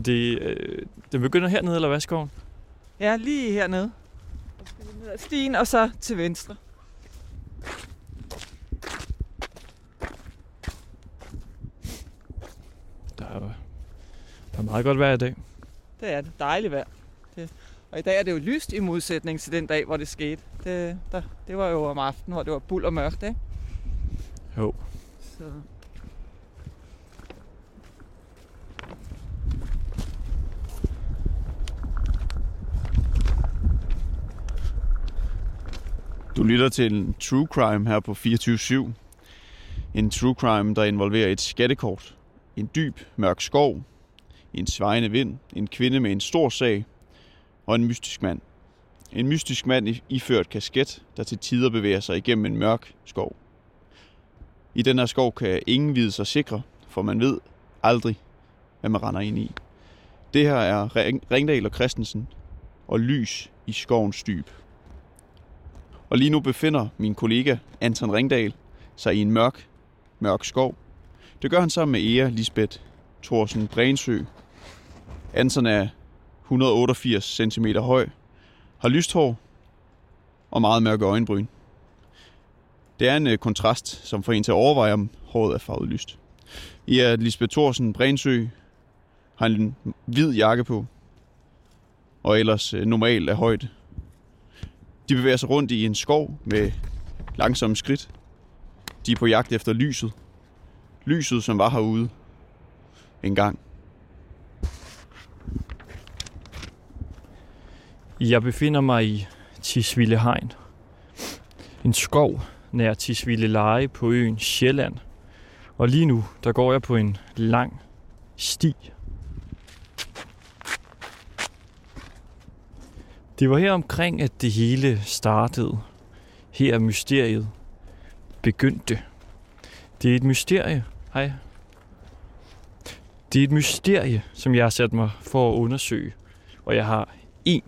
Og det, øh, det begynder hernede, eller hvad, skoven? Ja, lige hernede. Ned ad stien, og så til venstre. Der er, der er meget godt vejr i dag. Det er det. Dejligt vejr. Det. Og i dag er det jo lyst i modsætning til den dag, hvor det skete. Det, der, det var jo om aftenen, hvor det var buld og mørkt, ikke? Jo. Så. Du lytter til en true crime her på 24-7. En true crime, der involverer et skattekort, en dyb, mørk skov, en svejende vind, en kvinde med en stor sag og en mystisk mand. En mystisk mand iført kasket, der til tider bevæger sig igennem en mørk skov. I den her skov kan ingen vide sig sikre, for man ved aldrig, hvad man render ind i. Det her er Ringdal og Christensen og lys i skovens dyb. Og lige nu befinder min kollega Anton Ringdal sig i en mørk, mørk skov. Det gør han sammen med Ea Lisbeth Thorsen Brensø. Anton er 188 cm høj, har lyst hår og meget mørke øjenbryn. Det er en øh, kontrast, som får en til at overveje, om håret er farvet lyst. Ea Lisbeth Thorsen Brensø har en hvid jakke på, og ellers øh, normalt er højde. De bevæger sig rundt i en skov med langsomme skridt. De er på jagt efter lyset. Lyset, som var herude en gang. Jeg befinder mig i Tisvilde Hegn. En skov nær Tisvilde Leje på øen Sjælland. Og lige nu, der går jeg på en lang sti. Det var her omkring, at det hele startede. Her mysteriet begyndte. Det er et mysterie. Hej. Det er et mysterie, som jeg har sat mig for at undersøge. Og jeg har en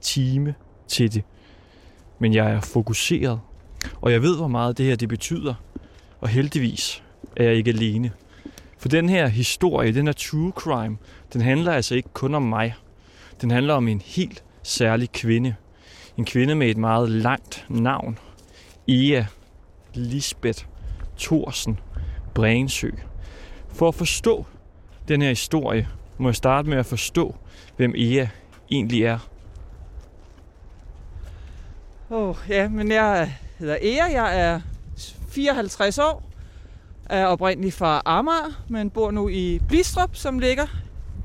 time til det. Men jeg er fokuseret, og jeg ved, hvor meget det her det betyder. Og heldigvis er jeg ikke alene. For den her historie, den her true crime, den handler altså ikke kun om mig. Den handler om en helt særlig kvinde. En kvinde med et meget langt navn. Ea Lisbeth Thorsen Brensø. For at forstå den her historie, må jeg starte med at forstå, hvem Ea egentlig er. Åh, oh, ja, men jeg hedder Ea, jeg er 54 år, er oprindelig fra Amager, men bor nu i Blistrup, som ligger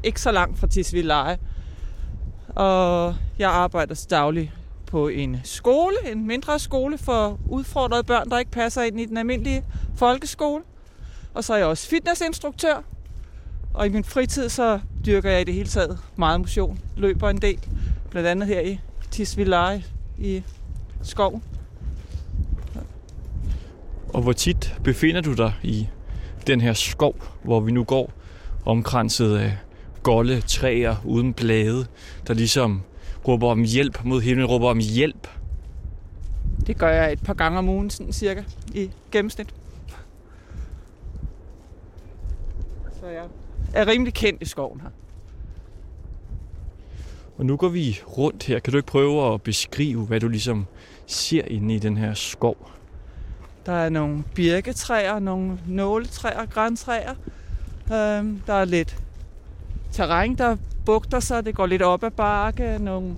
ikke så langt fra Tisvilde Leje. Og jeg arbejder dagligt daglig på en skole, en mindre skole for udfordrede børn, der ikke passer ind i den almindelige folkeskole. Og så er jeg også fitnessinstruktør. Og i min fritid så dyrker jeg i det hele taget meget motion. Løber en del, blandt andet her i Tisvilde i skoven. Og hvor tit befinder du dig i den her skov, hvor vi nu går, omkranset af golde træer uden blade, der ligesom råber om hjælp mod himlen, råber om hjælp. Det gør jeg et par gange om ugen, sådan cirka, i gennemsnit. Så jeg er rimelig kendt i skoven her. Og nu går vi rundt her. Kan du ikke prøve at beskrive, hvad du ligesom ser inde i den her skov? Der er nogle birketræer, nogle nåletræer, græntræer. Øhm, der er lidt terræn, der bugter sig. Det går lidt op ad bakke. Nogle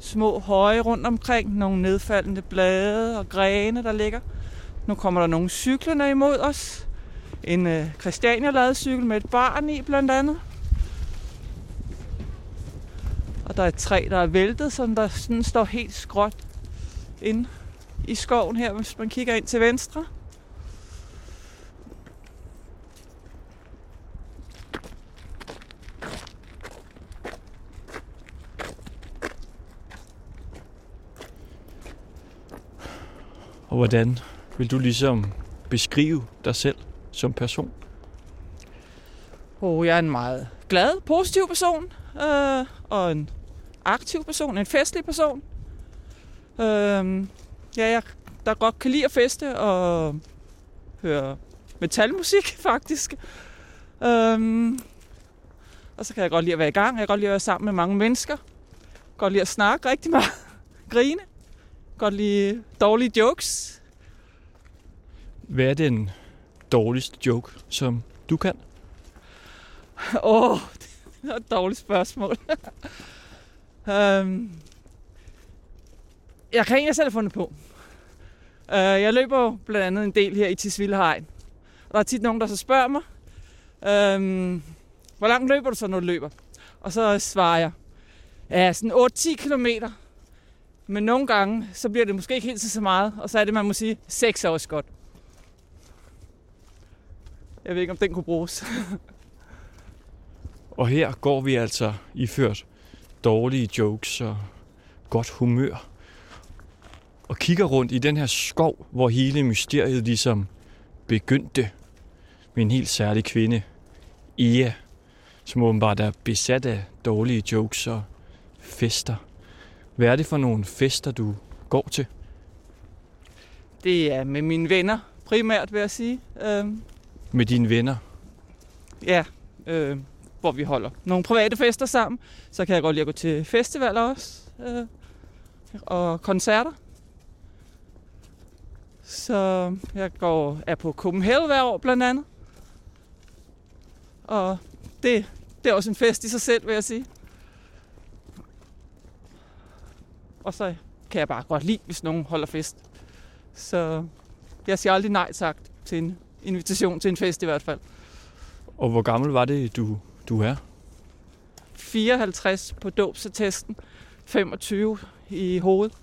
små høje rundt omkring. Nogle nedfaldende blade og grene, der ligger. Nu kommer der nogle cyklerne imod os. En øh, Christiania cykel med et barn i, blandt andet. Og der er et træ, der er væltet, som der sådan står helt skråt inde i skoven her, hvis man kigger ind til venstre. Og hvordan vil du ligesom beskrive dig selv som person? Oh, jeg er en meget glad, positiv person. Øh, og en aktiv person, en festlig person. Øh, ja, jeg der godt kan lide at feste og høre metalmusik, faktisk. Øhm, Og så kan jeg godt lide at være i gang. Jeg kan godt lide at være sammen med mange mennesker. Kan Godt lide at snakke rigtig meget. Grine. Godt lide dårlige jokes. Hvad er den dårligste joke, som du kan? Åh, oh, det er et dårligt spørgsmål. um, jeg kan egentlig selv have fundet på. Uh, jeg løber blandt andet en del her i Tisvilde Hegn. Og der er tit nogen, der så spørger mig, um, hvor langt løber du så, når du løber? Og så svarer jeg, ja, sådan 8-10 kilometer. Men nogle gange, så bliver det måske ikke helt så meget. Og så er det, man må sige, sex er også godt. Jeg ved ikke, om den kunne bruges. Og her går vi altså iført dårlige jokes og godt humør. Og kigger rundt i den her skov, hvor hele mysteriet ligesom begyndte med en helt særlig kvinde, Ea, som åbenbart er besat af dårlige jokes og fester. Hvad er det for nogle fester, du går til? Det er med mine venner primært, vil jeg sige. Øhm, Med dine venner? ja, øh, hvor vi holder nogle private fester sammen. Så kan jeg godt lide at gå til festivaler også. Øh, og koncerter. Så jeg går, er på Copenhagen hver år blandt andet. Og det, det er også en fest i sig selv, vil jeg sige. Og så kan jeg bare godt lide, hvis nogen holder fest. Så jeg siger aldrig nej tak til en invitation til en fest i hvert fald. Og hvor gammel var det, du, du er? 54 på dåbsattesten, 25 i hovedet.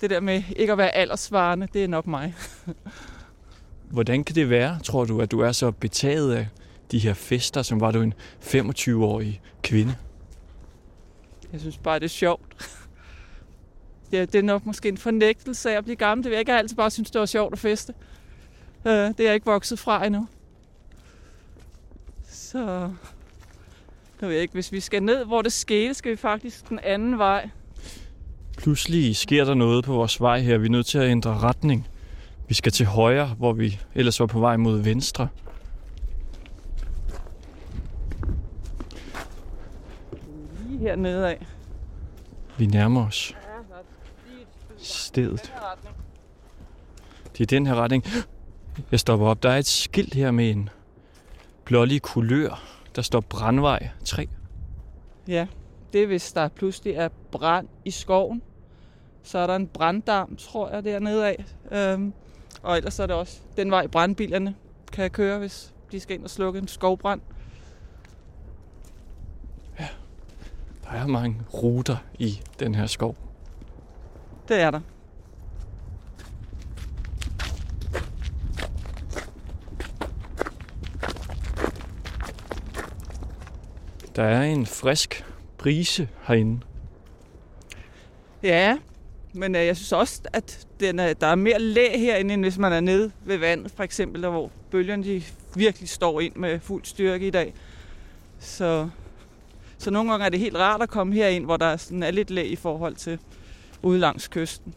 Det der med ikke at være aldersvarende, det er nok mig. Hvordan kan det være, tror du, at du er så betaget af de her fester, som var du en 25-årig kvinde? Jeg synes bare, det er sjovt. Ja, det er nok måske en fornægtelse af at blive gammel. Det vil jeg ikke jeg altid bare synes, det var sjovt at feste. Øh, Det er jeg ikke vokset fra endnu. Så jeg ved ikke, hvis vi skal ned, hvor det skete, skal vi faktisk den anden vej. Pludselig sker der noget på vores vej her. Vi er nødt til at ændre retning. Vi skal til højre, hvor vi ellers var på vej mod venstre. Lige hernede af. Vi nærmer os stedet. Det er den her retning. Jeg stopper op. Der er et skilt her med en blålig kulør. Der står Brandvej 3. Ja, det er hvis der pludselig er brand i skoven. Så er der en branddam, tror jeg, dernede af. Øhm, og ellers er det også den vej, brandbilerne kan køre, hvis de skal ind og slukke en skovbrand. Der er mange ruter i den her skov. Det er der. Der er en frisk brise herinde. Ja, men øh, jeg synes også, at den er, der er mere læ herinde, end hvis man er nede ved vandet, for eksempel, der hvor bølgerne de virkelig står ind med fuld styrke i dag. Så, så nogle gange er det helt rart at komme herind, hvor der sådan er lidt læ i forhold til ude langs kysten.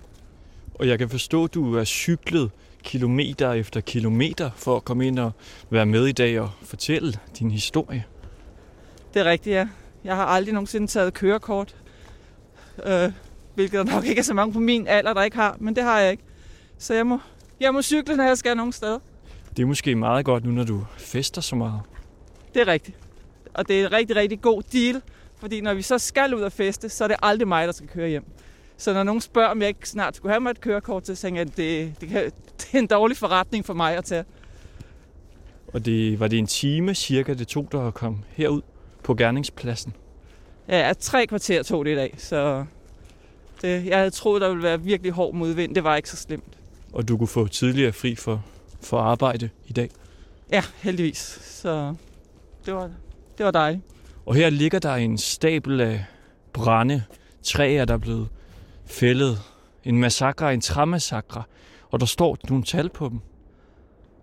Og jeg kan forstå, at du er cyklet kilometer efter kilometer for at komme ind og være med i dag og fortælle din historie. Det er rigtigt, ja. Jeg har aldrig nogensinde taget kørekort. Øh, hvilket der nok ikke er så mange på min alder, der ikke har, men det har jeg ikke. Så jeg må, jeg må cykle, når jeg skal nogen steder. Det er måske meget godt nu, når du fester så meget. Det er rigtigt. Og det er en rigtig, rigtig god deal, fordi når vi så skal ud og feste, så er det aldrig mig, der skal køre hjem. Så når nogen spørger, om jeg ikke snart skulle have mig et kørekort, så tænker jeg, at det, det, kan, det er en dårlig forretning for mig at tage. Og det, var det en time cirka, det tog dig at komme herud på gerningspladsen? Ja, tre kvarter tog det i dag, så det, jeg havde troet, der ville være virkelig hård modvind. Det var ikke så slemt. Og du kunne få tidligere fri for, for arbejde i dag. Ja, heldigvis. Så det var, det var dejligt. Og her ligger der en stabel af brænde, træer, der er blevet fældet. En massakre, en træmassakre. Og der står nogle tal på dem.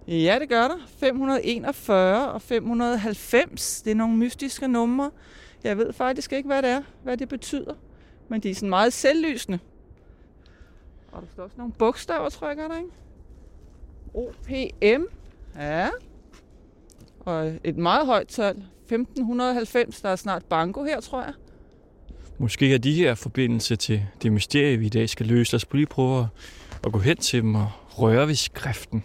Ja, det gør der. 541 og 590. Det er nogle mystiske numre. Jeg ved faktisk ikke, hvad det er, hvad det betyder. Men de er sådan meget selvlysende. Og der står også nogle bogstaver, tror jeg, gør der, ikke? OPM. Ja. Og et meget højt tal. 1590, der er snart banko her, tror jeg. Måske er de her forbindelse til det mysterie, vi i dag skal løse. Lad os lige prøve at, gå hen til dem og røre ved skriften.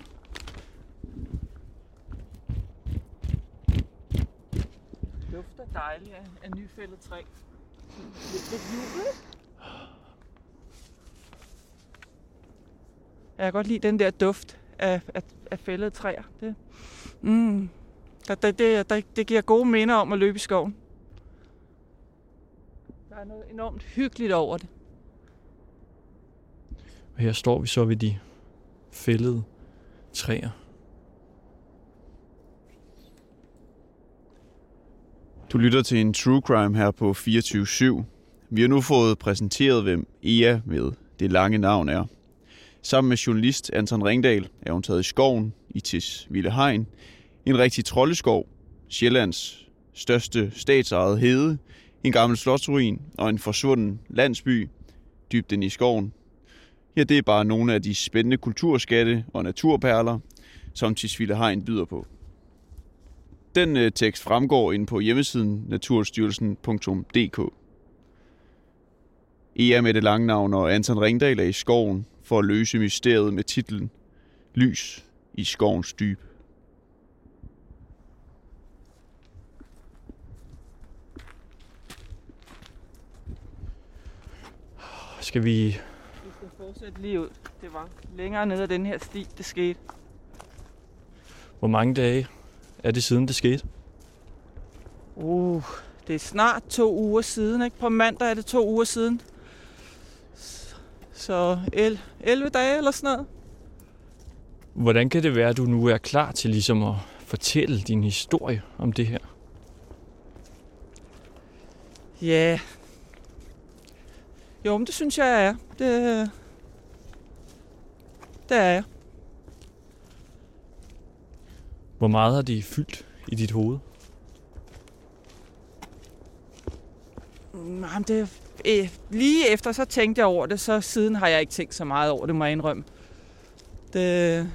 Dufter dejligt af, af nyfældet træ. Lidt, lidt jubel. Jeg kan godt lide den der duft af, af, af fældede træer. Det, mm, det, det, det, det giver gode minder om at løbe i skoven. Der er noget enormt hyggeligt over det. Og her står vi så ved de fældede træer. Du lytter til en true crime her på 24-7. Vi har nu fået præsenteret, hvem Ea med det lange navn er. Sammen med journalist Anton Ringdal er hun taget i skoven i Tisvilde Hegn. En rigtig troldeskov, Sjællands største statsejede hede, en gammel slotsruin og en forsvunden landsby dybt ind i skoven. Ja, det er bare nogle af de spændende kulturskatte og naturperler, som Tisvilde Hegn byder på. Den øh, tekst fremgår inde på hjemmesiden naturstyrelsen.dk. Ea med det lange navn og Anton Ringdal er i skoven for at løse mysteriet med titlen Lys i skovens dyb. Skal vi... Vi skal fortsætte lige ud. Det var længere ned ad den her sti, det skete. Hvor mange dage er det siden, det skete? Uh, det er snart to uger siden, ikke? På mandag er det to uger siden. Så 11 dage eller sådan noget. Hvordan kan det være, at du nu er klar til ligesom at fortælle din historie om det her? Ja. Jo, men det synes jeg, jeg er. Det, det er jeg. Hvor meget har det fyldt i dit hoved? Mm, Jamen, det, øh, lige efter, så tænkte jeg over det, så siden har jeg ikke tænkt så meget over det, må jeg indrømme. Det...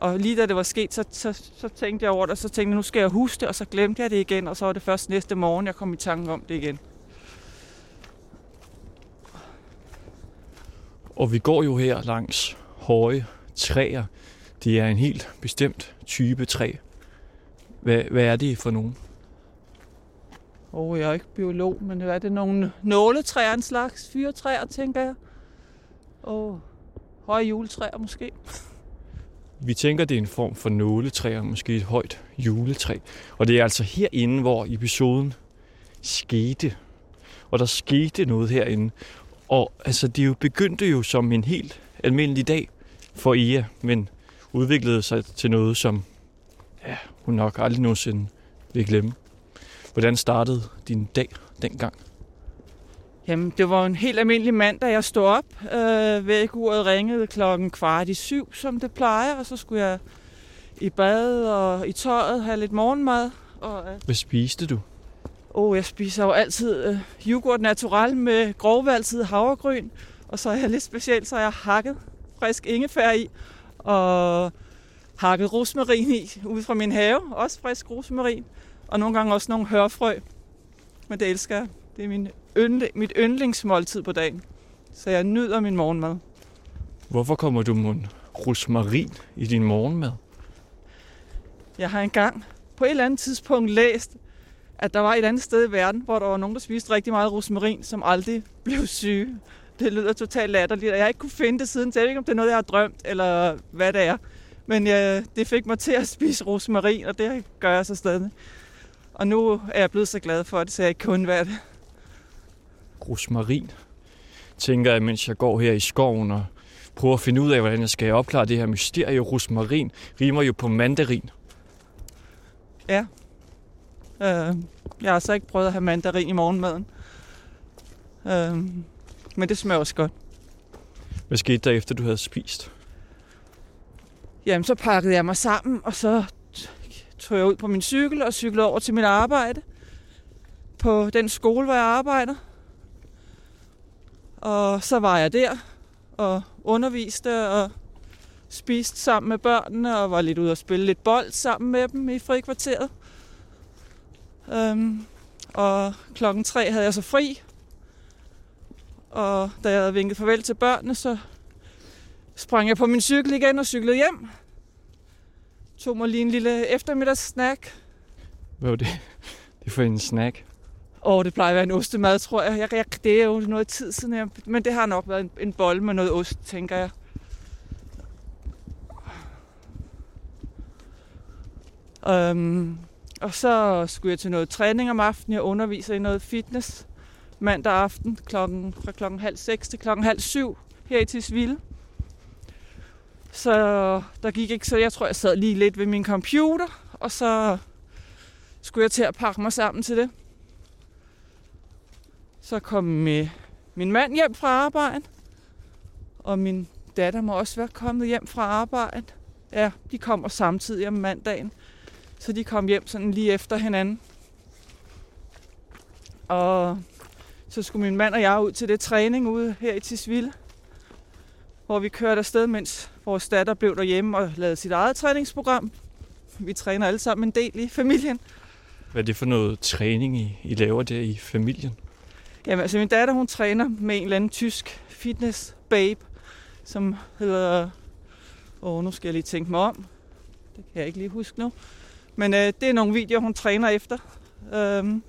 Og lige da det var sket, så, så, så tænkte jeg over det, og så tænkte jeg, nu skal jeg huske det, og så glemte jeg det igen, og så var det først næste morgen, jeg kom i tanke om det igen. Og vi går jo her langs høje træer. Det er en helt bestemt type træ. Hvad, hvad er det for nogen? Åh, oh, jeg er ikke biolog, men er det nogle nåletræer, en slags fyretræer, tænker jeg? Oh, høje juletræer måske. Vi tænker, det er en form for nåletræ, og måske et højt juletræ. Og det er altså herinde, hvor episoden skete. Og der skete noget herinde. Og altså, det jo begyndte jo som en helt almindelig dag for Ea, men udviklede sig til noget, som ja, hun nok aldrig nogensinde vil glemme. Hvordan startede din dag dengang? Jamen, det var en helt almindelig mand, da jeg stod op. Øh, væguret ringede klokken kvart i syv, som det plejer, og så skulle jeg i bad og i tøjet have lidt morgenmad. Og, øh, Hvad spiste du? oh, jeg spiser jo altid øh, yoghurt natural med grovvalset havregryn, og så er jeg lidt specielt, så jeg hakket frisk ingefær i, og hakket rosmarin i ude fra min have, også frisk rosmarin, og nogle gange også nogle hørfrø. Men det elsker jeg. Det er min yndle, mit yndlingsmåltid på dagen. Så jeg nyder min morgenmad. Hvorfor kommer du med rosmarin i din morgenmad? Jeg har engang på et eller andet tidspunkt læst, at der var et andet sted i verden, hvor der var nogen, der spiste rigtig meget rosmarin, som aldrig blev syge. Det lyder totalt latterligt, og jeg har ikke kunne finde det siden, så jeg ved ikke, om det er noget, jeg har drømt, eller hvad det er. Men ja, det fik mig til at spise rosmarin, og det gør jeg så stadig. Og nu er jeg blevet så glad for det, så jeg ikke kun være det. Rosmarin, tænker jeg, mens jeg går her i skoven og prøver at finde ud af, hvordan jeg skal opklare det her mysterie. Rosmarin rimer jo på mandarin. Ja. Øh, jeg har så ikke prøvet at have mandarin i morgenmaden. Øh, men det smager også godt. Hvad skete der efter, du havde spist? Jamen, så pakkede jeg mig sammen, og så tog jeg ud på min cykel og cyklede over til mit arbejde. På den skole, hvor jeg arbejder. Og så var jeg der og underviste og spiste sammen med børnene og var lidt ude og spille lidt bold sammen med dem i frikvarteret. Øhm, og klokken tre havde jeg så fri. Og da jeg havde vinket farvel til børnene, så sprang jeg på min cykel igen og cyklede hjem. Tog mig lige en lille eftermiddagssnack. Hvad var det? Det er for en snack. Og det plejer at være en ostemad, tror jeg. jeg, jeg det er jo noget tid siden, jeg, men det har nok været en, en bolle med noget ost, tænker jeg. Um, og så skulle jeg til noget træning om aftenen. Jeg underviser i noget fitness mandag aften klokken, fra klokken halv seks til klokken halv syv her i Tisvilde. Så der gik ikke så, jeg tror, jeg sad lige lidt ved min computer, og så skulle jeg til at pakke mig sammen til det. Så kom min mand hjem fra arbejde, og min datter må også være kommet hjem fra arbejde. Ja, de kommer samtidig om mandagen, så de kom hjem sådan lige efter hinanden. Og så skulle min mand og jeg ud til det træning ude her i Tisvilde, hvor vi kørte afsted, mens vores datter blev derhjemme og lavede sit eget træningsprogram. Vi træner alle sammen en del i familien. Hvad er det for noget træning, I, I laver der i familien? Jamen, altså min datter, hun træner med en eller anden tysk fitness babe, som hedder... Åh, oh, nu skal jeg lige tænke mig om. Det kan jeg ikke lige huske nu. Men øh, det er nogle videoer, hun træner efter. Øhm,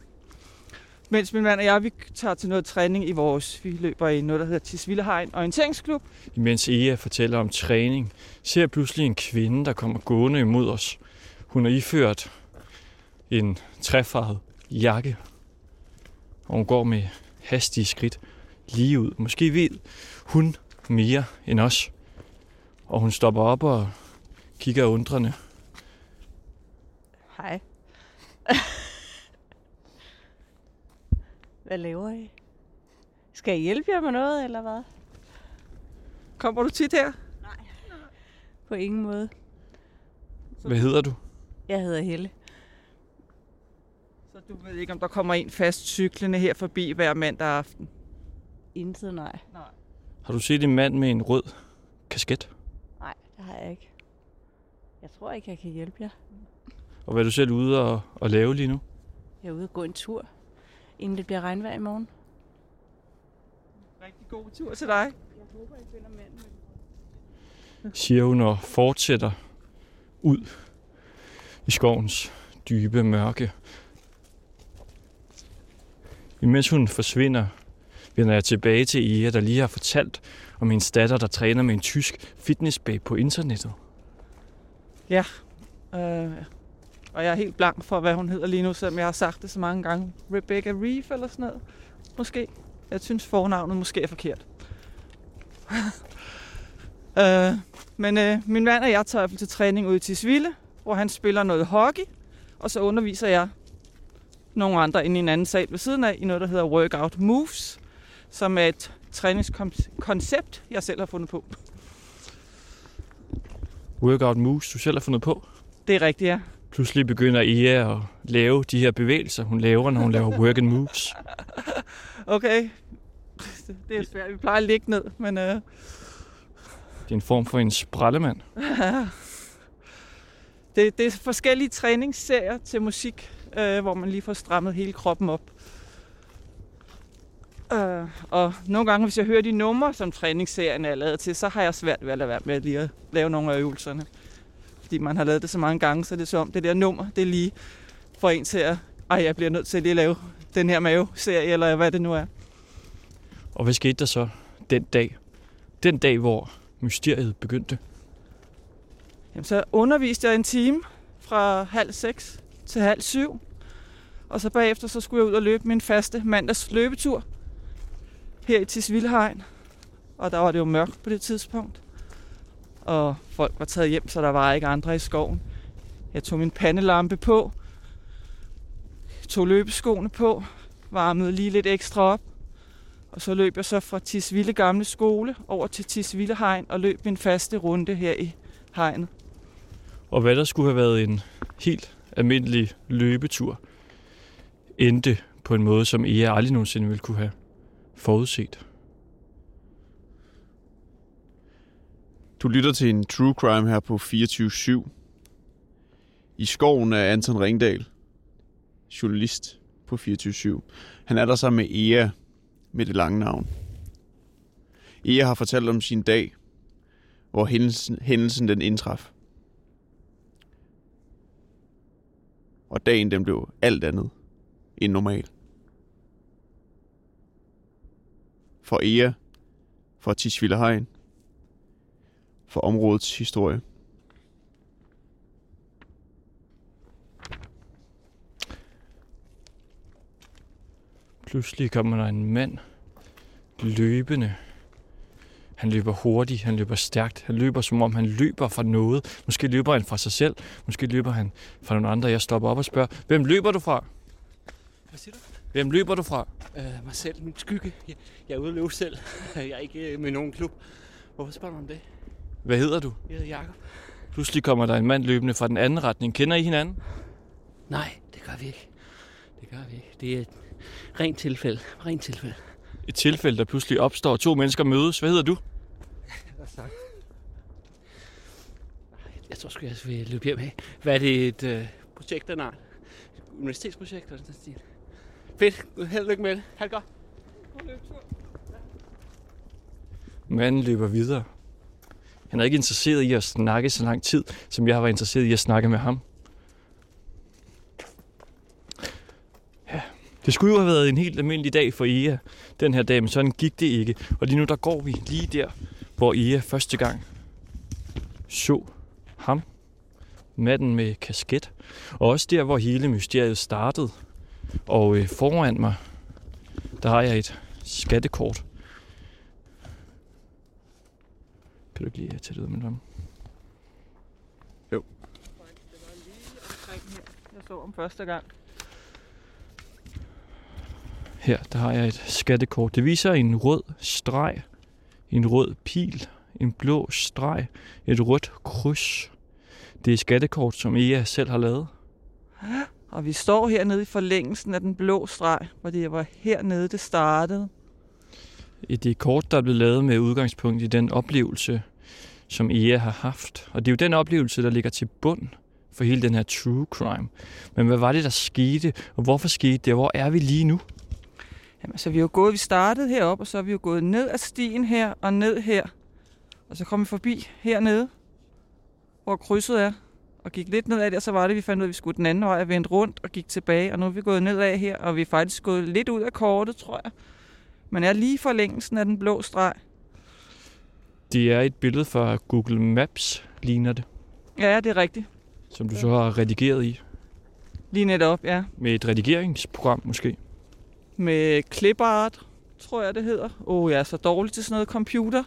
mens min mand og jeg, vi tager til noget træning i vores... Vi løber i noget, der hedder Tisvillehegn Orienteringsklub. Imens Ea fortæller om træning, ser jeg pludselig en kvinde, der kommer gående imod os. Hun er iført en træfarvet jakke, og hun går med hastige skridt lige ud. Måske ved hun mere end os. Og hun stopper op og kigger undrende. Hej. hvad laver I? Skal jeg hjælpe jer med noget, eller hvad? Kommer du tit her? Nej. På ingen måde. Hvad hedder du? Jeg hedder Helle. Så du ved ikke, om der kommer en fast cyklende her forbi hver mandag aften? Intet nej. Nej. Har du set en mand med en rød kasket? Nej, det har jeg ikke. Jeg tror ikke, jeg kan hjælpe jer. Og hvad er du selv ude og, og lave lige nu? Jeg er ude og gå en tur, inden det bliver regnvejr i morgen. Rigtig god tur til dig. Jeg håber, I finder mænd. Siger hun og fortsætter ud i skovens dybe mørke. Imens hun forsvinder, vender jeg tilbage til Ea, der lige har fortalt om hendes datter, der træner med en tysk fitnessbag på internettet. Ja. Øh, og jeg er helt blank for, hvad hun hedder lige nu, selvom jeg har sagt det så mange gange. Rebecca Reef eller sådan noget. Måske. Jeg synes fornavnet måske er forkert. øh, men øh, min mand og jeg tager til træning ud til Sville, hvor han spiller noget hockey. Og så underviser jeg nogle andre inde i en anden sal ved siden af, i noget, der hedder Workout Moves, som er et træningskoncept, jeg selv har fundet på. Workout moves, du selv har fundet på. Det er rigtigt, ja. Pludselig begynder Ea at lave de her bevægelser, hun laver, når hun laver work and moves. Okay. Det er svært. Vi plejer at ligge ned, men... Øh, Det er en form for en sprællemand. det, det er forskellige træningsserier til musik, øh, hvor man lige får strammet hele kroppen op. Øh, og nogle gange, hvis jeg hører de numre, som træningsserien er lavet til, så har jeg svært ved at lade være med lige at lave nogle af øvelserne. Fordi man har lavet det så mange gange, så det er som om det der nummer, det lige for en til at, ej, jeg bliver nødt til lige at lave den her mave-serie, eller hvad det nu er. Og hvad skete der så den dag? Den dag, hvor mysteriet begyndte. Jamen, så underviste jeg en time fra halv seks til halv syv. Og så bagefter så skulle jeg ud og løbe min faste mandags løbetur her i Tisvildhegn. Og der var det jo mørkt på det tidspunkt. Og folk var taget hjem, så der var ikke andre i skoven. Jeg tog min pandelampe på, tog løbeskoene på, varmede lige lidt ekstra op. Og så løb jeg så fra Tisvilde Gamle Skole over til Tisvilde Hegn og løb min faste runde her i hegnet. Og hvad der skulle have været en helt almindelig løbetur, endte på en måde, som Ea aldrig nogensinde ville kunne have forudset. Du lytter til en true crime her på 24-7. I skoven er Anton Ringdal, journalist på 24-7. Han er der sammen med Ea med det lange navn. Ea har fortalt om sin dag, hvor hændelsen, hændelsen den indtraf. Og dagen den blev alt andet end normal. For Ea, for Tisvildehegn, for områdets historie. Pludselig kommer der en mand løbende. Han løber hurtigt, han løber stærkt, han løber som om han løber fra noget. Måske løber han fra sig selv, måske løber han fra nogle andre. Jeg stopper op og spørger, hvem løber du fra? Hvad siger du? Hvem løber du fra? Øh, mig selv, min skygge. Jeg, jeg er ude at løbe selv. Jeg er ikke øh, med nogen klub. Hvorfor spørger du om det? Hvad hedder du? Jeg hedder Jacob. Pludselig kommer der en mand løbende fra den anden retning. Kender I hinanden? Nej, det gør vi ikke. Det gør vi ikke. Det er et rent tilfælde. Rent tilfælde. Et tilfælde, der pludselig opstår. To mennesker mødes. Hvad hedder du? Godt sagt. Jeg tror sgu, jeg vil løbe hjem af. Hvad er det et øh, projekt af nej? Universitetsprojekt eller sådan stil? Fedt. Held og lykke med det. Ha' det godt. Manden løber videre. Han er ikke interesseret i at snakke så lang tid, som jeg var interesseret i at snakke med ham. Ja, det skulle jo have været en helt almindelig dag for Ea den her dag, men sådan gik det ikke. Og lige nu der går vi lige der, hvor Ea første gang så manden med kasket, og også der, hvor hele mysteriet startede. Og øh, foran mig, der har jeg et skattekort. Kan du ikke lige tage det ud med ham? Jeg så om første gang. Her, der har jeg et skattekort. Det viser en rød streg, en rød pil, en blå streg, et rødt kryds. Det er et skattekort, som Ea selv har lavet. Og vi står hernede i forlængelsen af den blå streg, hvor det var hernede, det startede. Et det er kort, der er blevet lavet med udgangspunkt i den oplevelse, som Ea har haft. Og det er jo den oplevelse, der ligger til bund for hele den her true crime. Men hvad var det, der skete, og hvorfor skete det, og hvor er vi lige nu? Jamen, så vi er jo gået, vi startede herop, og så er vi jo gået ned ad stien her og ned her. Og så kom vi forbi hernede, hvor krydset er, og gik lidt nedad der, så var det, vi fandt ud af, at vi skulle den anden vej og vendte rundt og gik tilbage. Og nu er vi gået nedad her, og vi er faktisk gået lidt ud af kortet, tror jeg. Men er lige forlængelsen af den blå streg. Det er et billede fra Google Maps, ligner det, Ja, det er rigtigt. som du så har redigeret i. Lige netop, ja. Med et redigeringsprogram måske. Med clipart, tror jeg det hedder. Åh, oh, jeg er så dårlig til sådan noget computer.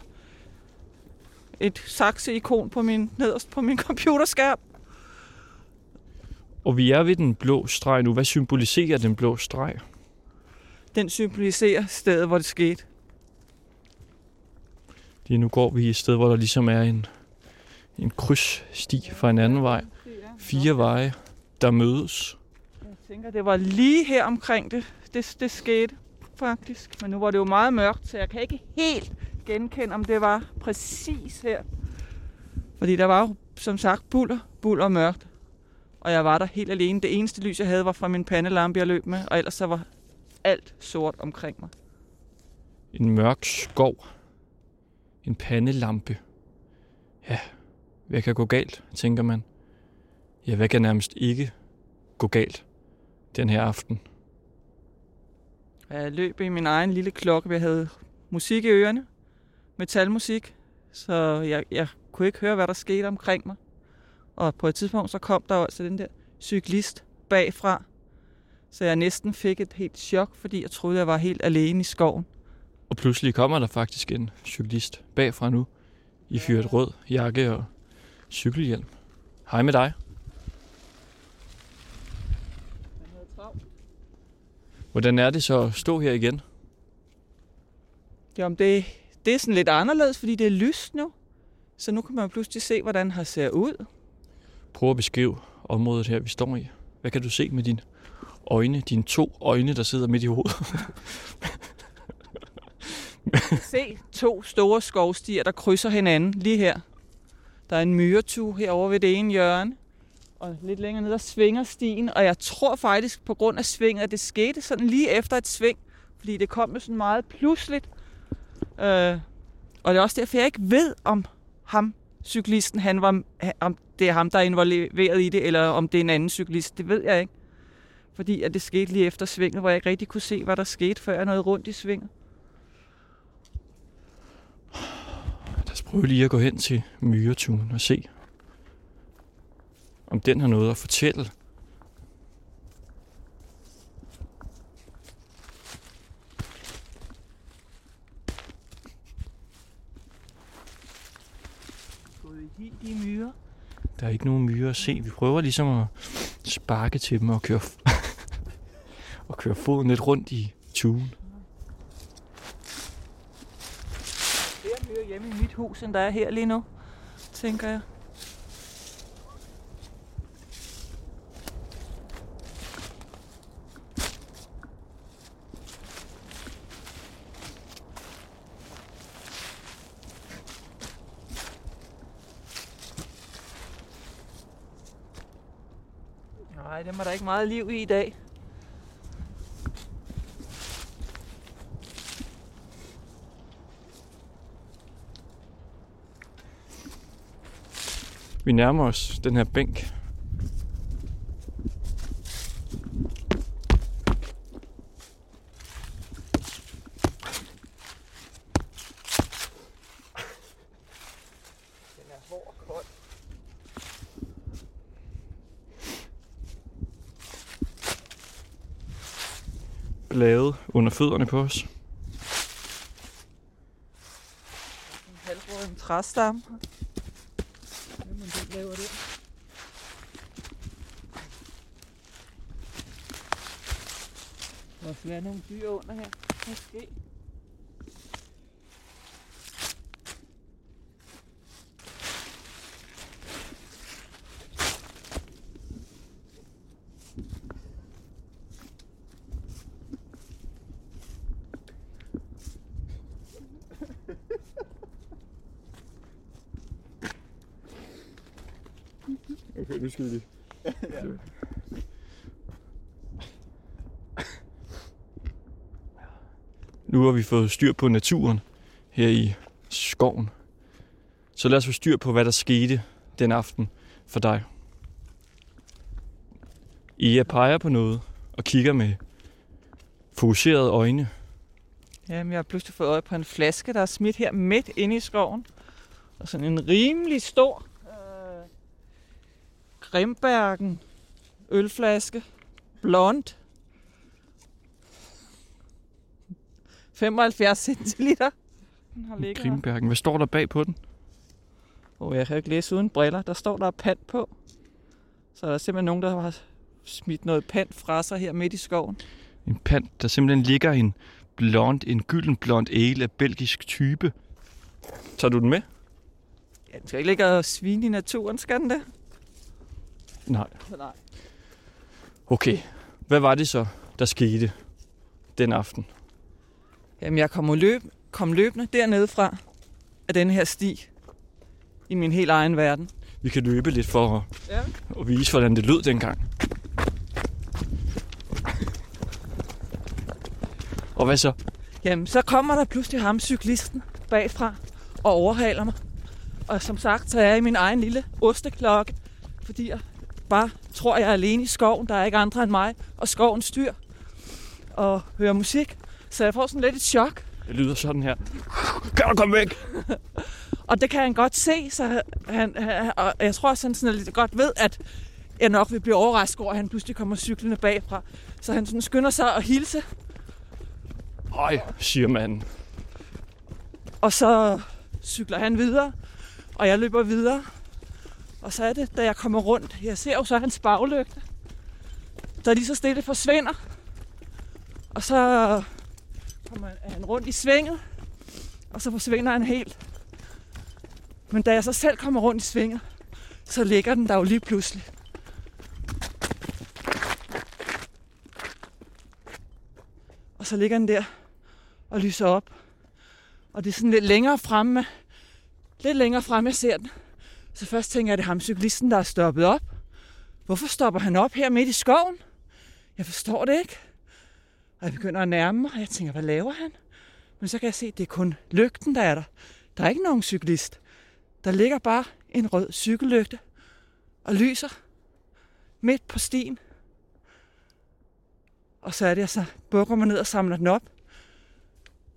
Et sakse-ikon på min, nederst på min computerskærm. Og vi er ved den blå streg nu. Hvad symboliserer den blå streg? Den symboliserer stedet, hvor det skete. Lige nu går vi et sted, hvor der ligesom er en, en krydssti fra en anden vej. Fire veje, der mødes. Jeg tænker, det var lige her omkring det, det, det skete faktisk. Men nu var det jo meget mørkt, så jeg kan ikke helt genkende, om det var præcis her. Fordi der var jo, som sagt, buller, buller og mørkt. Og jeg var der helt alene. Det eneste lys, jeg havde, var fra min pandelampe, jeg løb med. Og ellers så var alt sort omkring mig. En mørk skov. En pandelampe. Ja, hvad kan gå galt, tænker man. Ja, hvad kan nærmest ikke gå galt den her aften? Jeg løb i min egen lille klokke. Jeg havde musik i ørerne. Metalmusik. Så jeg, jeg kunne ikke høre, hvad der skete omkring mig. Og på et tidspunkt, så kom der altså den der cyklist bagfra. Så jeg næsten fik et helt chok, fordi jeg troede, jeg var helt alene i skoven. Og pludselig kommer der faktisk en cyklist bagfra nu. I fyret rød jakke og cykelhjelm. Hej med dig. Hvordan er det så at stå her igen? Jamen, det, det er sådan lidt anderledes, fordi det er lyst nu. Så nu kan man pludselig se, hvordan han ser ud. Prøv at beskrive området her, vi står i. Hvad kan du se med dine øjne, dine to øjne, der sidder midt i hovedet? Se to store skovstier, der krydser hinanden lige her. Der er en myretue herovre ved det ene hjørne. Og lidt længere ned, der svinger stien. Og jeg tror faktisk, på grund af svinget, at det skete sådan lige efter et sving. Fordi det kom sådan meget pludseligt. Øh, og det er også derfor, jeg ikke ved, om ham, cyklisten, han var, om det er ham, der er involveret i det, eller om det er en anden cyklist. Det ved jeg ikke. Fordi at det skete lige efter svinget, hvor jeg ikke rigtig kunne se, hvad der skete, før jeg nåede rundt i svinget. Lad os prøve lige at gå hen til myretuen og se, om den har noget at fortælle. Gået i hi, de myrer. Der er ikke nogen myrer at se. Vi prøver ligesom at sparke til dem og køre, og køre foden lidt rundt i tuen. flere myrer hjemme i mit hus, end der er her lige nu, tænker jeg. Nej, dem er der ikke meget liv i i dag. Vi nærmer os den her bænk. Den er hård og kold lavet under fødderne på os. En halvbrøden træstamme. Hvem man det, laver det? Der må være nogle dyr under her. Måske. Okay, nu skal vi lige. Nu har vi fået styr på naturen her i skoven. Så lad os få styr på, hvad der skete den aften for dig. Ea peger på noget og kigger med fokuserede øjne. Jamen, jeg har pludselig fået øje på en flaske, der er smidt her midt inde i skoven. Og sådan en rimelig stor Grimbergen ølflaske. Blond. 75 centiliter. Den har ligget her. Grimbergen. Hvad står der bag på den? Og jeg kan ikke læse uden briller. Der står der er pant på. Så der er simpelthen nogen, der har smidt noget pant fra sig her midt i skoven. En pant, der simpelthen ligger en blond, en gylden blond ale af belgisk type. Tager du den med? Ja, den skal ikke ligge og svine i naturen, skal den det? Nej. Nej. Okay. Hvad var det så, der skete den aften? Jamen, jeg kom, løb, kom løbende dernede fra af den her sti i min helt egen verden. Vi kan løbe lidt for at, Ja. at vise, hvordan det lød dengang. Og hvad så? Jamen, så kommer der pludselig ham, cyklisten, bagfra og overhaler mig. Og som sagt, så er jeg i min egen lille osteklokke, fordi jeg bare tror, jeg er alene i skoven. Der er ikke andre end mig og skovens dyr. Og hører musik. Så jeg får sådan lidt et chok. Det lyder sådan her. Kan du komme væk? Og det kan han godt se, så han, han, og jeg tror også, han sådan lidt godt ved, at jeg nok vil blive overrasket over, at han pludselig kommer cyklende bagfra. Så han sådan skynder sig at hilse, Øj, siger manden. og så cykler han videre, og jeg løber videre. Og så er det, da jeg kommer rundt, jeg ser jo så hans baglygte, der lige så stille forsvinder. Og så kommer han rundt i svinget, og så forsvinder han helt. Men da jeg så selv kommer rundt i svinget, så ligger den der jo lige pludselig. Og så ligger den der og lyser op. Og det er sådan lidt længere fremme, lidt længere fremme, jeg ser den. Så først tænker jeg, at det er ham cyklisten, der er stoppet op. Hvorfor stopper han op her midt i skoven? Jeg forstår det ikke. Og jeg begynder at nærme mig, og jeg tænker, hvad laver han? Men så kan jeg se, at det er kun lygten, der er der. Der er ikke nogen cyklist. Der ligger bare en rød cykellygte og lyser midt på stien. Og så er det, jeg så bukker mig ned og samler den op.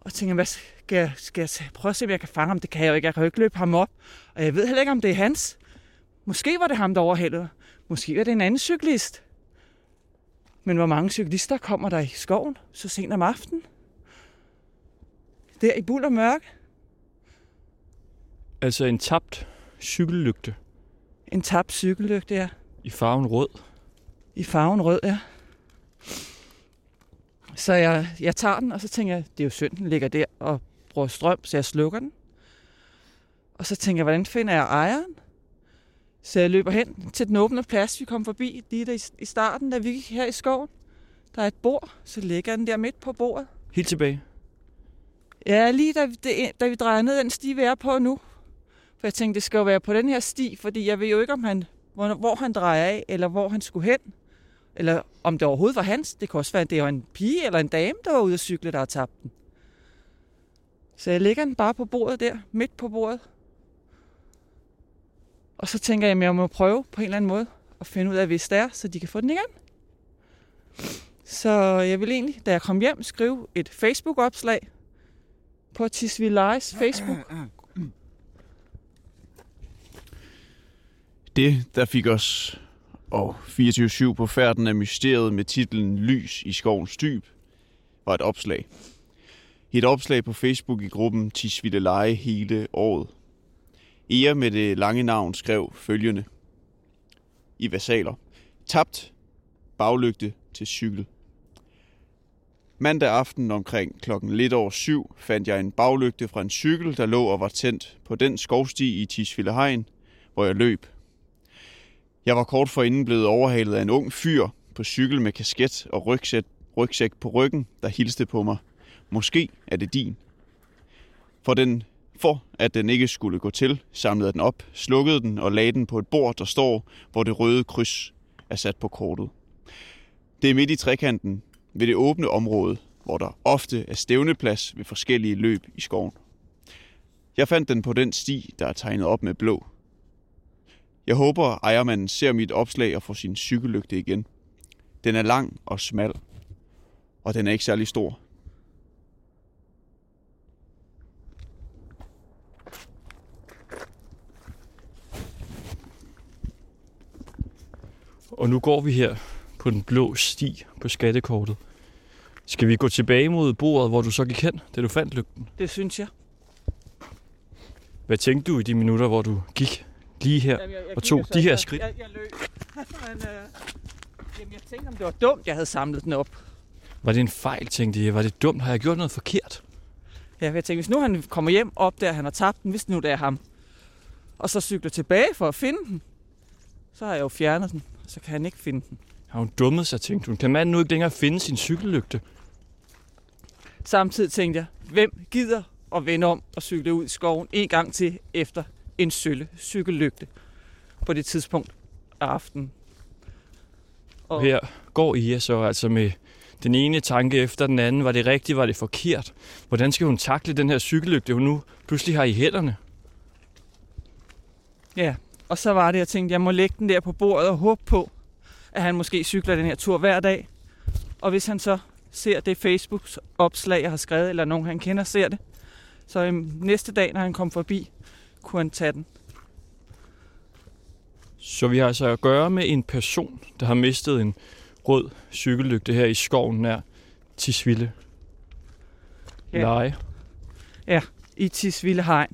Og tænker, hvad skal jeg, skal jeg prøve at se, om jeg kan fange ham? Det kan jeg jo ikke. Jeg kan jo ikke løbe ham op. Og jeg ved heller ikke, om det er hans. Måske var det ham, der overhældede. Måske var det en anden cyklist. Men hvor mange cyklister kommer der i skoven så sent om aftenen? Der i buld og mørke. Altså en tabt cykellygte En tabt cykellygte, ja. i farven rød. I farven rød, ja. Så jeg, jeg tager den, og så tænker jeg, det er jo synd, den ligger der og bruger strøm, så jeg slukker den. Og så tænker jeg, hvordan finder jeg ejeren? Så jeg løber hen til den åbne plads, vi kom forbi lige der i, starten, da vi gik her i skoven. Der er et bord, så ligger den der midt på bordet. Helt tilbage. Ja, lige da, det, da vi drejer ned den sti, vi er på nu. For jeg tænkte, det skal jo være på den her sti, fordi jeg ved jo ikke, om han, hvor, hvor han drejer af, eller hvor han skulle hen. Eller om det overhovedet var hans. Det kan også være, at det var en pige eller en dame, der var ude at cykle, der har tabt den. Så jeg lægger den bare på bordet der, midt på bordet. Og så tænker jeg, at jeg må prøve på en eller anden måde at finde ud af, hvis det er, så de kan få den igen. Så jeg vil egentlig, da jeg kom hjem, skrive et Facebook-opslag på Tisvillejes Facebook. Det, der fik os og 24-7 på færden af mysteriet med titlen Lys i skovens dyb, var et opslag. Et opslag på Facebook i gruppen Tisvildeleje hele året. Ea med det lange navn skrev følgende. I versaler. Tabt baglygte til cykel. Mandag aften omkring klokken lidt over syv fandt jeg en baglygte fra en cykel, der lå og var tændt på den skovsti i Tisvildehegn, hvor jeg løb. Jeg var kort forinden blevet overhalet af en ung fyr på cykel med kasket og rygsæk, rygsæk på ryggen, der hilste på mig. Måske er det din. For, den, for at den ikke skulle gå til, samlede jeg den op, slukkede den og lagde den på et bord, der står, hvor det røde kryds er sat på kortet. Det er midt i trekanten ved det åbne område, hvor der ofte er stævneplads ved forskellige løb i skoven. Jeg fandt den på den sti, der er tegnet op med blå. Jeg håber, ejermanden ser mit opslag og får sin cykellygte igen. Den er lang og smal, og den er ikke særlig stor. Og nu går vi her på den blå sti på skattekortet. Skal vi gå tilbage mod bordet, hvor du så gik hen, da du fandt lygten? Det synes jeg. Hvad tænkte du i de minutter, hvor du gik lige her Jamen, jeg, jeg og tog de her skridt? Jeg, jeg løb. Men, øh, jamen, jeg tænkte, om det var dumt, jeg havde samlet den op. Var det en fejl, tænkte jeg? Var det dumt? Har jeg gjort noget forkert? Ja, jeg tænkte, hvis nu han kommer hjem op der, han har tabt den, hvis nu det er ham, og så cykler tilbage for at finde den, så har jeg jo fjernet den, så kan han ikke finde den. Har hun dummet sig, tænkte hun. Kan manden nu ikke længere finde sin cykellygte? Samtidig tænkte jeg, hvem gider at vende om og cykle ud i skoven en gang til efter en sølle cykellygte på det tidspunkt af aftenen. Og her går Ia så altså med den ene tanke efter den anden. Var det rigtigt? Var det forkert? Hvordan skal hun takle den her cykellygte, hun nu pludselig har i hænderne? Ja, og så var det, jeg tænkte, jeg må lægge den der på bordet og håbe på, at han måske cykler den her tur hver dag. Og hvis han så ser det Facebook-opslag, jeg har skrevet, eller nogen han kender ser det, så øhm, næste dag, når han kom forbi, kunne han tage den. Så vi har altså at gøre med en person, der har mistet en rød cykellygte her i skoven nær Tisvilde. Ja. Leje. i Tisvilde Hegn.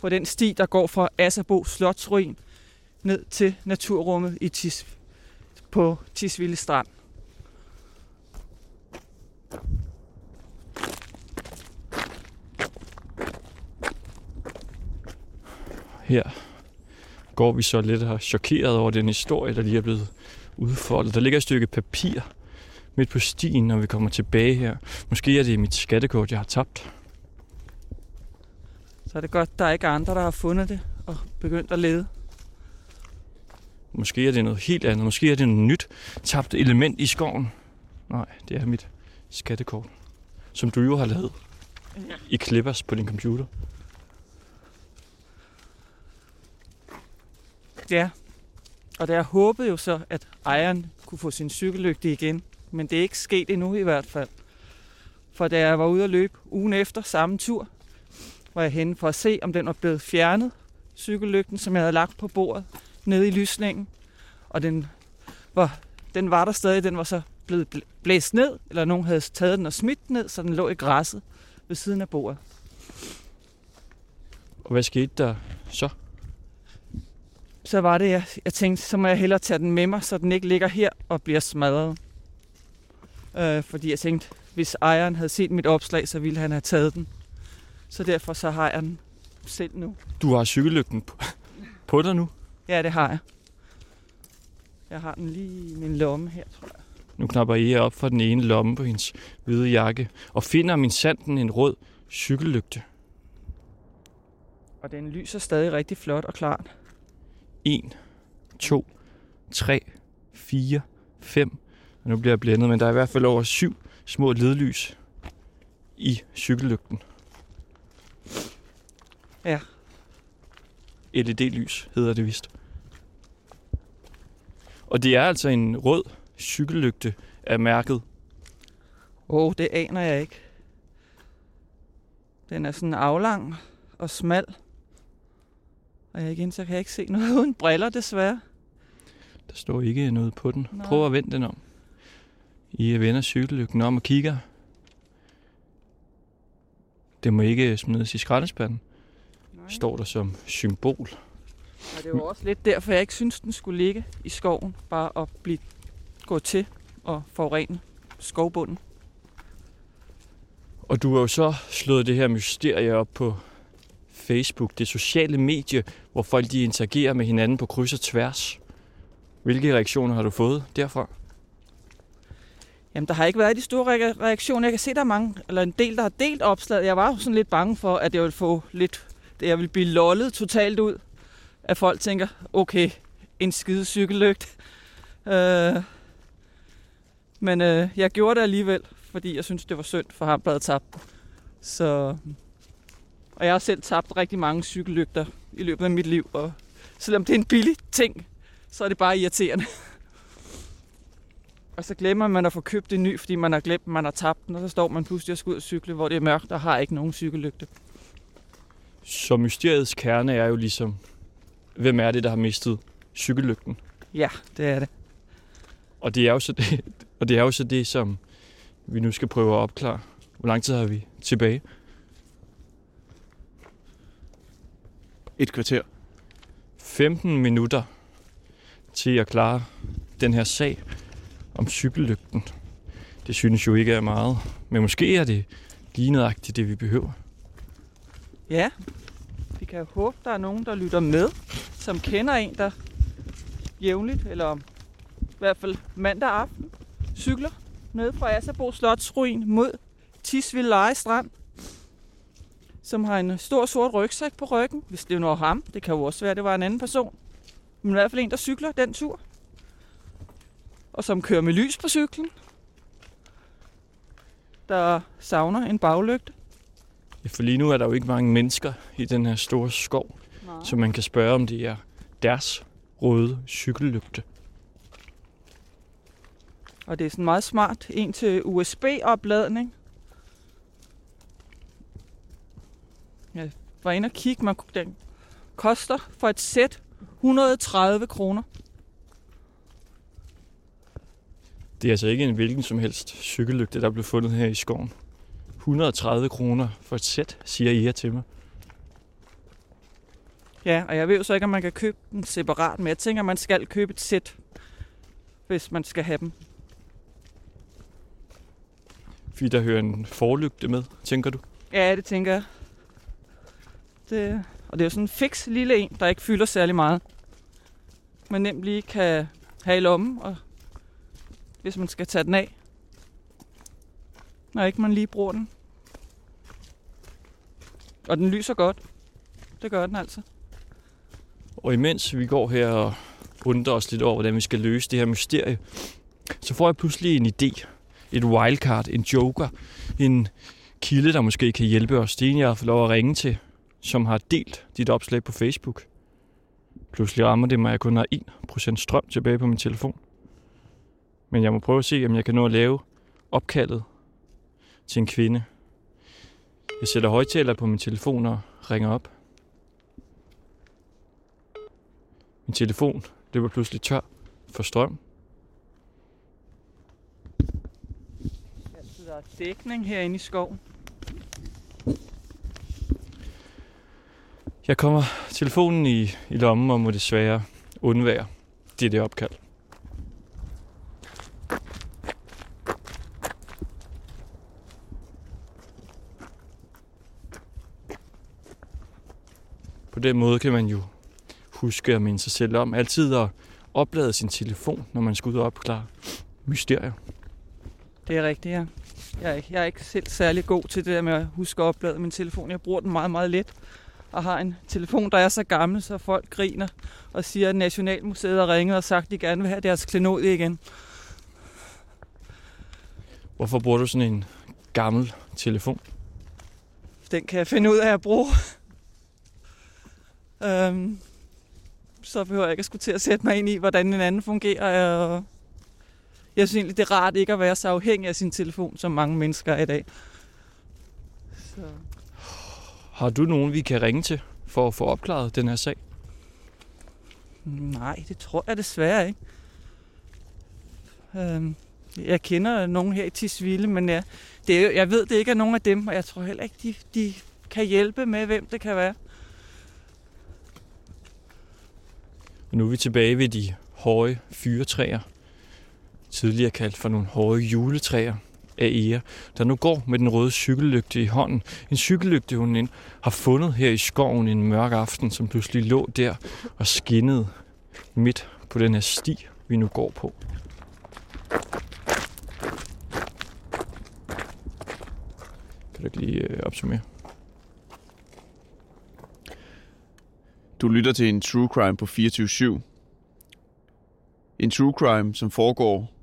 På den sti, der går fra Asserbo Slotsruin ned til naturrummet i Tis, på Tisvilde Strand. Her går vi så lidt og chokeret over den historie, der lige er blevet udfoldet. Der ligger et stykke papir midt på stien, når vi kommer tilbage her. Måske er det mit skattekort, jeg har tabt. Så er det godt, der er ikke andre, der har fundet det og begyndt at lede. Måske er det noget helt andet. Måske er det noget nyt tabt element i skoven. Nej, det er mit skattekort, som du jo har lavet i Clippers på din computer. Ja. Og der håbede jo så, at ejeren kunne få sin cykellygte igen. Men det er ikke sket endnu i hvert fald. For da jeg var ude at løbe ugen efter samme tur, var jeg henne for at se, om den var blevet fjernet, cykellygten, som jeg havde lagt på bordet nede i lysningen. Og den var, den var der stadig, den var så blevet blæst ned, eller nogen havde taget den og smidt den ned, så den lå i græsset ved siden af bordet. Og hvad skete der så? Så var det, jeg, jeg tænkte, så må jeg hellere tage den med mig, så den ikke ligger her og bliver smadret. Øh, fordi jeg tænkte, hvis ejeren havde set mit opslag, så ville han have taget den. Så derfor så har jeg den selv nu. Du har cykellygten på, på dig nu. Ja, det har jeg. Jeg har den lige i min lomme her, tror jeg. Nu knapper Ea op for den ene lomme på hendes hvide jakke og finder min sanden en rød cykellygte. Og den lyser stadig rigtig flot og klart. 1, 2, 3, 4, 5. Og nu bliver jeg blændet, men der er i hvert fald over syv små ledlys i cykellygten. Ja. LED-lys hedder det vist. Og det er altså en rød cykellygte af mærket. Åh, oh, det aner jeg ikke. Den er sådan aflang og smal. Og jeg igen, så kan jeg ikke se noget uden briller, desværre. Der står ikke noget på den. Nej. Prøv at vende den om. I vender cykellygten om og kigger. Det må ikke smides i skraldespanden, står der som symbol. Og det var også lidt derfor, jeg ikke synes, den skulle ligge i skoven. Bare at blive gå til og forurene skovbunden. Og du har jo så slået det her mysterie op på Facebook, det sociale medie, hvor folk de interagerer med hinanden på kryds og tværs. Hvilke reaktioner har du fået derfra? Jamen, der har ikke været de store re- reaktioner. Jeg kan se, der er mange, eller en del, der har delt opslaget. Jeg var jo sådan lidt bange for, at jeg ville få lidt, det jeg ville blive lollet totalt ud. At folk tænker, okay, en skide cykellygt. Øh, men øh, jeg gjorde det alligevel, fordi jeg synes, det var synd for ham, der havde tabt. Så, og jeg har selv tabt rigtig mange cykellygter i løbet af mit liv. Og selvom det er en billig ting, så er det bare irriterende. Og så glemmer man at få købt en ny, fordi man har glemt, at man har tabt den, og så står man pludselig og skal ud og cykle, hvor det er mørkt og har ikke nogen cykellygte. Så mysteriets kerne er jo ligesom, hvem er det, der har mistet cykellygten? Ja, det er det. Og det er jo så det, og det, er jo så det som vi nu skal prøve at opklare. Hvor lang tid har vi tilbage? Et kvarter. 15 minutter til at klare den her sag om cykellygten. Det synes jo ikke er meget, men måske er det lige nøjagtigt det, vi behøver. Ja, vi kan jo håbe, der er nogen, der lytter med, som kender en, der jævnligt, eller i hvert fald mandag aften, cykler ned fra Asserbo Slotsruin mod Tisvilde Leje Strand, som har en stor sort rygsæk på ryggen, hvis det er noget ham. Det kan jo også være, at det var en anden person. Men i hvert fald en, der cykler den tur. Og som kører med lys på cyklen. Der savner en baglygte. Ja, for lige nu er der jo ikke mange mennesker i den her store skov, Nej. så man kan spørge, om det er deres røde cykellygte. Og det er sådan meget smart. En til USB-opladning. Jeg var inde og kigge. Man, den koster for et sæt 130 kroner. Det er altså ikke en hvilken som helst cykellygte, der blev fundet her i skoven. 130 kroner for et sæt, siger Ia til mig. Ja, og jeg ved jo så ikke, om man kan købe den separat, men jeg tænker, man skal købe et sæt, hvis man skal have dem. Fordi der hører en forlygte med, tænker du? Ja, det tænker jeg. Det, øh, og det er jo sådan en fix lille en, der ikke fylder særlig meget. Man nemt lige kan have i lommen, og hvis man skal tage den af. Når ikke man lige bruger den. Og den lyser godt. Det gør den altså. Og imens vi går her og undrer os lidt over, hvordan vi skal løse det her mysterie, så får jeg pludselig en idé. Et wildcard, en joker, en kilde, der måske kan hjælpe os. Det er en, jeg har fået lov at ringe til, som har delt dit opslag på Facebook. Pludselig rammer det mig, at jeg kun har 1% strøm tilbage på min telefon. Men jeg må prøve at se, om jeg kan nå at lave opkaldet til en kvinde. Jeg sætter højtaler på min telefon og ringer op. Min telefon løber pludselig tør for strøm. Altså, der er dækning herinde i skoven. Jeg kommer telefonen i, i lommen og må desværre undvære det det opkald. På den måde kan man jo huske at minde sig selv om altid at oplade sin telefon, når man skal ud og opklare mysterier. Det er rigtigt, ja. Jeg er, ikke, jeg er ikke selv særlig god til det der med at huske at oplade min telefon. Jeg bruger den meget, meget let. Og har en telefon, der er så gammel, så folk griner og siger, at Nationalmuseet har ringet og sagt, at de gerne vil have deres klenodie igen. Hvorfor bruger du sådan en gammel telefon? Den kan jeg finde ud af at bruge. øhm, så behøver jeg ikke at skulle til at sætte mig ind i, hvordan en anden fungerer. Og jeg synes egentlig, det er rart ikke at være så afhængig af sin telefon, som mange mennesker er i dag. Så. Har du nogen, vi kan ringe til for at få opklaret den her sag? Nej, det tror jeg desværre ikke. Øhm, jeg kender nogen her i Tisvilde, men jeg, det jeg ved, det ikke er nogen af dem, og jeg tror heller ikke, de, de kan hjælpe med, hvem det kan være. Nu er vi tilbage ved de høje fyretræer, tidligere kaldt for nogle høje juletræer af Ea, der nu går med den røde cykellygte i hånden. En cykellygte, hun ind har fundet her i skoven en mørk aften, som pludselig lå der og skinnede midt på den her sti, vi nu går på. Kan du ikke lige øh, opsummere? Du lytter til en true crime på 24-7. En true crime, som foregår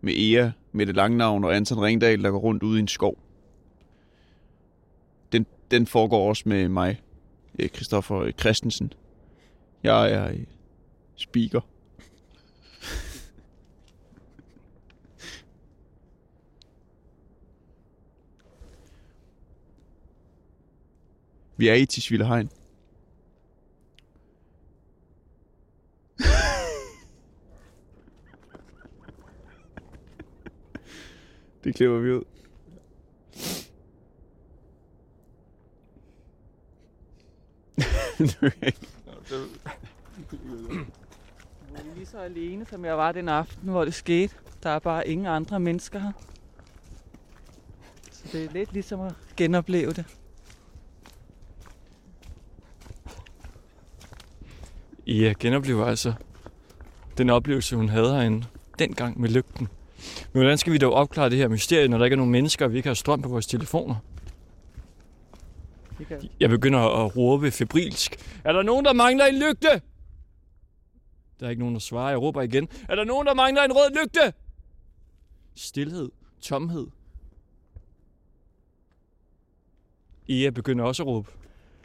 med Ea, med Langnavn navn og Anton Ringdal, der går rundt ude i en skov. Den, den foregår også med mig, Kristoffer Christoffer eh, Christensen. Jeg er eh, speaker. Vi er i Tisvilde Hegn. Det klipper vi ud. Jeg er lige så alene, som jeg var den aften, hvor det skete. Der er bare ingen andre mennesker her. Så det er lidt ligesom at genopleve det. Ea genoplever altså den oplevelse, hun havde herinde dengang med lygten. Men hvordan skal vi dog opklare det her mysterie, når der ikke er nogen mennesker, og vi ikke har strøm på vores telefoner? Jeg begynder at råbe febrilsk. Er der nogen, der mangler en lygte? Der er ikke nogen, der svarer. Jeg råber igen. Er der nogen, der mangler en rød lygte? Stilhed. Tomhed. Ea begynder også at råbe.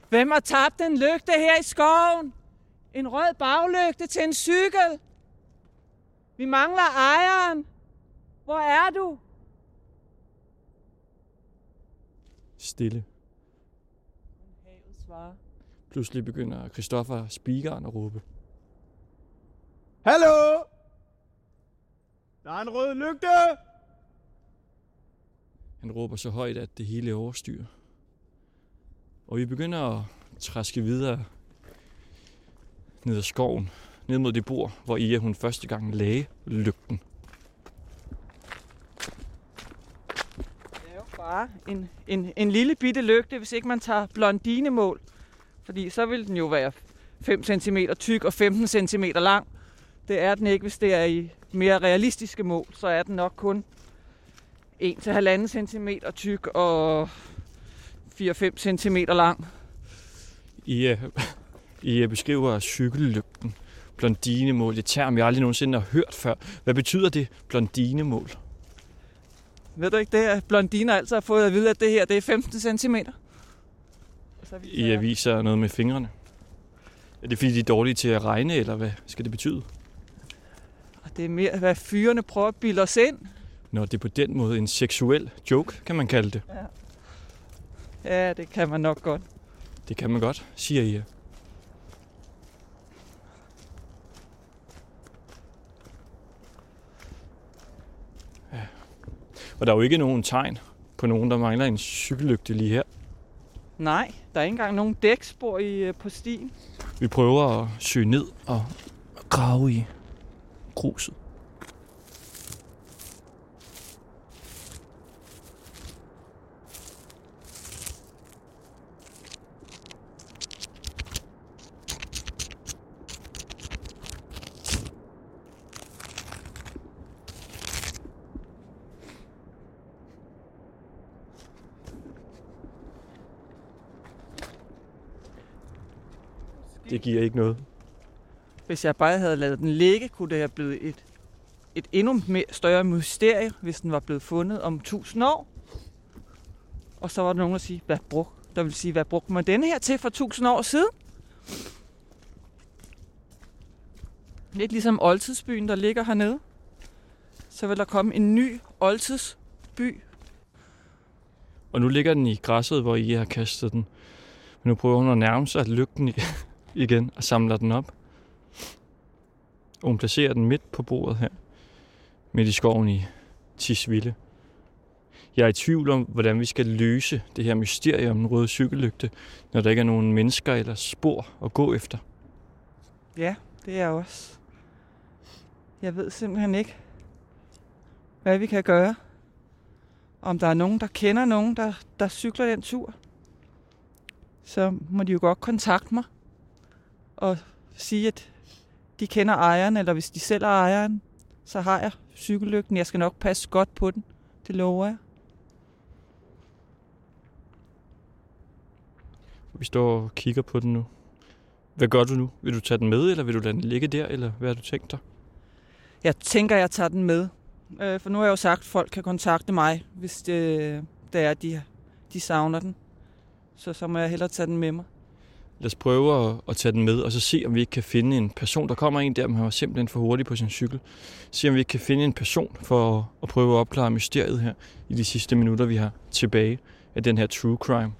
Hvem har tabt en lygte her i skoven? En rød baglygte til en cykel. Vi mangler ejeren. Hvor er du? Stille. Havet svarer. Pludselig begynder Christoffer speakeren at råbe. Hallo! Der er en rød lygte! Han råber så højt, at det hele er overstyr. Og vi begynder at træske videre ned ad skoven, ned mod det bord, hvor Ia hun første gang lagde lygten. Det er jo bare en, en, en lille bitte lygte, hvis ikke man tager blondinemål. Fordi så vil den jo være 5 cm tyk og 15 cm lang. Det er den ikke, hvis det er i mere realistiske mål. Så er den nok kun 1-1,5 cm tyk og 4-5 cm lang. I, øh, I øh, beskriver cykellygten. Blondinemål, det term, jeg aldrig nogensinde har hørt før. Hvad betyder det, blondinemål? Ved du ikke det, at blondiner altid har fået at vide, at det her det er 15 cm? I aviser noget med fingrene. Er det fordi, de er dårlige til at regne, eller hvad skal det betyde? Og det er mere, hvad fyrene prøver at bilde os ind. Når det er på den måde en seksuel joke, kan man kalde det. Ja, det kan man nok godt. Det kan man godt, siger I. Og der er jo ikke nogen tegn på nogen, der mangler en cykellygte lige her. Nej, der er ikke engang nogen dækspor i, øh, på stien. Vi prøver at søge ned og grave i gruset. Det giver ikke noget. Hvis jeg bare havde lavet den ligge, kunne det have blevet et, et endnu mere større mysterie, hvis den var blevet fundet om 1000 år. Og så var der nogen, der, sige, hvad brug, der vil sige, hvad brugte man denne her til for 1000 år siden? Lidt ligesom oldtidsbyen, der ligger hernede. Så vil der komme en ny oldtidsby. Og nu ligger den i græsset, hvor I har kastet den. Men nu prøver hun at nærme sig lygten i- igen og samler den op. Og hun placerer den midt på bordet her. Midt i skoven i Tisvilde. Jeg er i tvivl om, hvordan vi skal løse det her mysterium om den røde cykellygte, når der ikke er nogen mennesker eller spor at gå efter. Ja, det er jeg også. Jeg ved simpelthen ikke, hvad vi kan gøre. Om der er nogen, der kender nogen, der, der cykler den tur. Så må de jo godt kontakte mig og sige, at de kender ejeren, eller hvis de selv er ejeren, så har jeg cykellygten. Jeg skal nok passe godt på den. Det lover jeg. Vi står og kigger på den nu. Hvad gør du nu? Vil du tage den med, eller vil du lade den ligge der, eller hvad har du tænkt dig? Jeg tænker, jeg tager den med. Øh, For nu har jeg jo sagt, at folk kan kontakte mig, hvis det, det er, de, de savner den. Så så må jeg hellere tage den med mig. Lad os prøve at, at tage den med, og så se, om vi ikke kan finde en person. Der kommer en der, men han var simpelthen for hurtig på sin cykel. Se, om vi ikke kan finde en person for at, at prøve at opklare mysteriet her i de sidste minutter, vi har tilbage af den her true crime.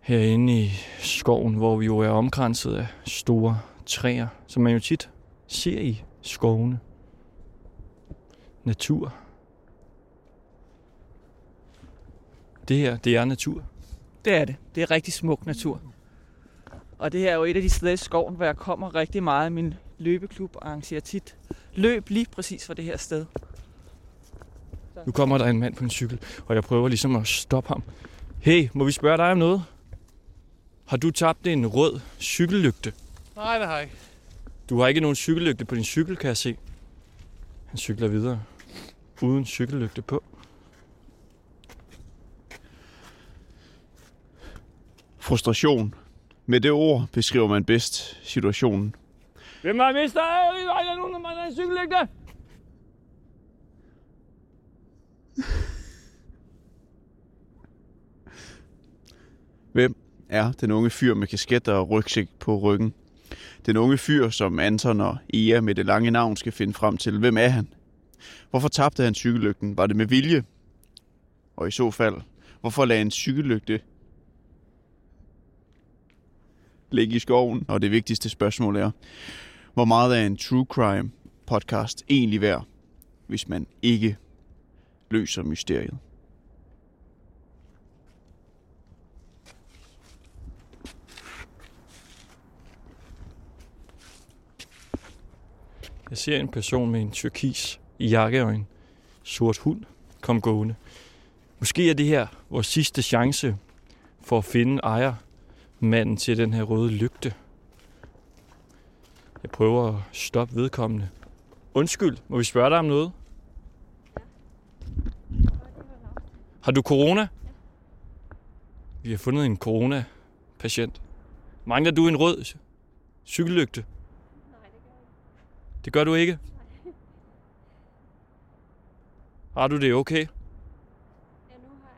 Herinde i skoven, hvor vi jo er omkranset af store træer, som man jo tit ser i skovene. Natur. Det her, det er natur. Det er det. Det er rigtig smuk natur. Og det her er jo et af de steder i skoven, hvor jeg kommer rigtig meget. Min løbeklub arrangerer tit løb lige præcis for det her sted. Nu kommer der en mand på en cykel, og jeg prøver ligesom at stoppe ham. Hey, må vi spørge dig om noget? Har du tabt en rød cykellygte? Nej, det har jeg ikke. Du har ikke nogen cykellygte på din cykel, kan jeg se. Han cykler videre. Uden cykellygte på. Frustration. Med det ord beskriver man bedst situationen. Hvem har mistet? Er der nogen, der mangler en cykellygte? Hvem er den unge fyr med kasket og rygsæk på ryggen? Den unge fyr, som Anton og Ea med det lange navn skal finde frem til. Hvem er han? Hvorfor tabte han cykellygten? Var det med vilje? Og i så fald, hvorfor lagde en cykellygte ligge i skoven? Og det vigtigste spørgsmål er, hvor meget er en true crime podcast egentlig værd, hvis man ikke løser mysteriet? Jeg ser en person med en turkis i jakke og en sort hund kom gående. Måske er det her vores sidste chance for at finde ejer manden til den her røde lygte. Jeg prøver at stoppe vedkommende. Undskyld, må vi spørge dig om noget? Har du corona? Vi har fundet en corona-patient. Mangler du en rød cykellygte? Nej, det gør jeg. Det gør du ikke? Har du det okay? Ja, nu har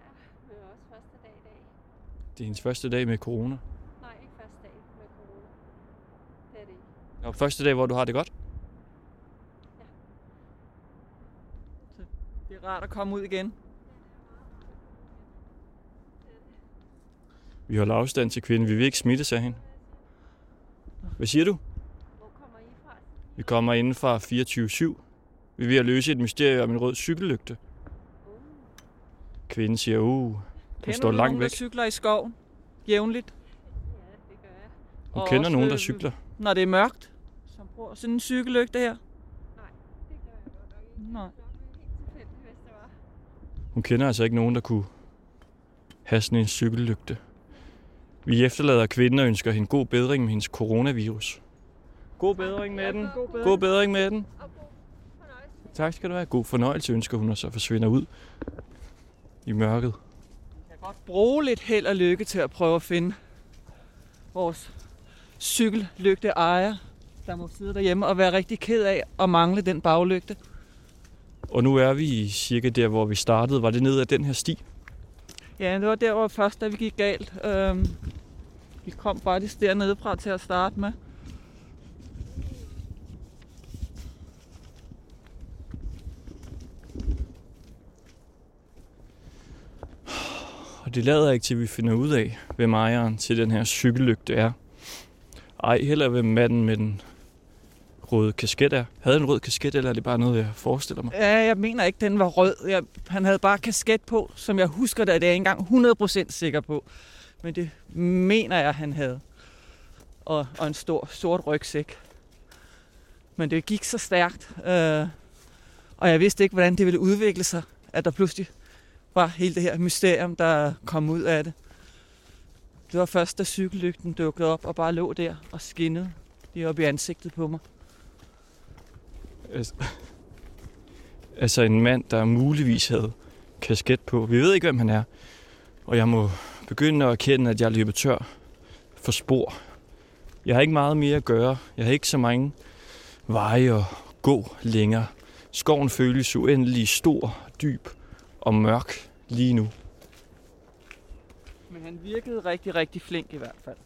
jeg også første dag i dag. Det er hendes første dag med corona. Nej, ikke første dag med corona. Det er det ikke. Og første dag, hvor du har det godt? Det er rart at komme ud igen. Vi holder afstand til kvinden. Vi vil ikke smitte af hende. Hvad siger du? Hvor kommer I fra? Vi kommer inden fra 24-7. Vi er ved at løse et mysterie om en rød cykellygte. Kvinden siger, uh, den Kender står langt nogen, væk. der cykler i skoven? Jævnligt? Ja, det gør jeg. Hun Og kender også, nogen, der øh, cykler. Når det er mørkt? Bruger sådan en cykellygte her? Det gør jeg godt nok ikke. Nej. Det var helt tilfældigt, hvis det var. Hun kender altså ikke nogen, der kunne have sådan en cykellygte. Vi efterlader kvinden og ønsker hende god bedring med hendes coronavirus. God bedring med den. God bedring. God bedring med den. Tak skal du have. God fornøjelse ønsker hun, og så forsvinder ud i mørket. Jeg kan godt bruge lidt held og lykke til at prøve at finde vores cykellygte ejer, der må sidde derhjemme og være rigtig ked af at mangle den baglygte. Og nu er vi cirka der, hvor vi startede. Var det ned ad den her sti? Ja, det var der, hvor først, da vi gik galt. Øhm, vi kom faktisk dernede fra til at starte med. Og det lader ikke til, at vi finder ud af, hvem ejeren til den her cykellygte er. Ej, heller hvem manden med den røde kasket er. Havde en rød kasket, eller er det bare noget, jeg forestiller mig? Ja, jeg mener ikke, den var rød. Jeg, han havde bare kasket på, som jeg husker det. Det er jeg ikke engang 100% sikker på. Men det mener jeg, han havde. Og, og en stor sort rygsæk. Men det gik så stærkt. Øh, og jeg vidste ikke, hvordan det ville udvikle sig. At der pludselig var hele det her mysterium, der kom ud af det. Det var først, da cykellygten dukkede op og bare lå der og skinnede lige op i ansigtet på mig. Altså, altså en mand, der muligvis havde kasket på. Vi ved ikke, hvem han er. Og jeg må begynde at erkende, at jeg løber tør for spor. Jeg har ikke meget mere at gøre. Jeg har ikke så mange veje at gå længere. Skoven føles uendelig stor, dyb og mørk lige nu. Men han virkede rigtig, rigtig flink i hvert fald.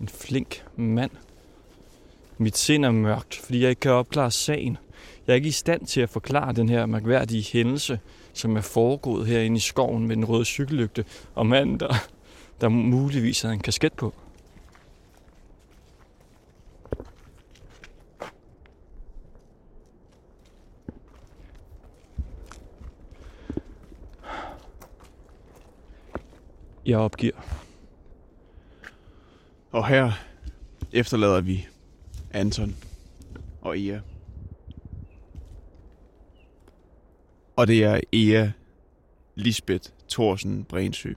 En flink mand. Mit sind er mørkt, fordi jeg ikke kan opklare sagen. Jeg er ikke i stand til at forklare den her mærkværdige hændelse, som er foregået herinde i skoven med den røde cykellygte, og manden, der, der muligvis havde en kasket på. Jeg opgiver. Og her efterlader vi Anton og Ea. Og det er Ea Lisbeth Thorsen Brensø.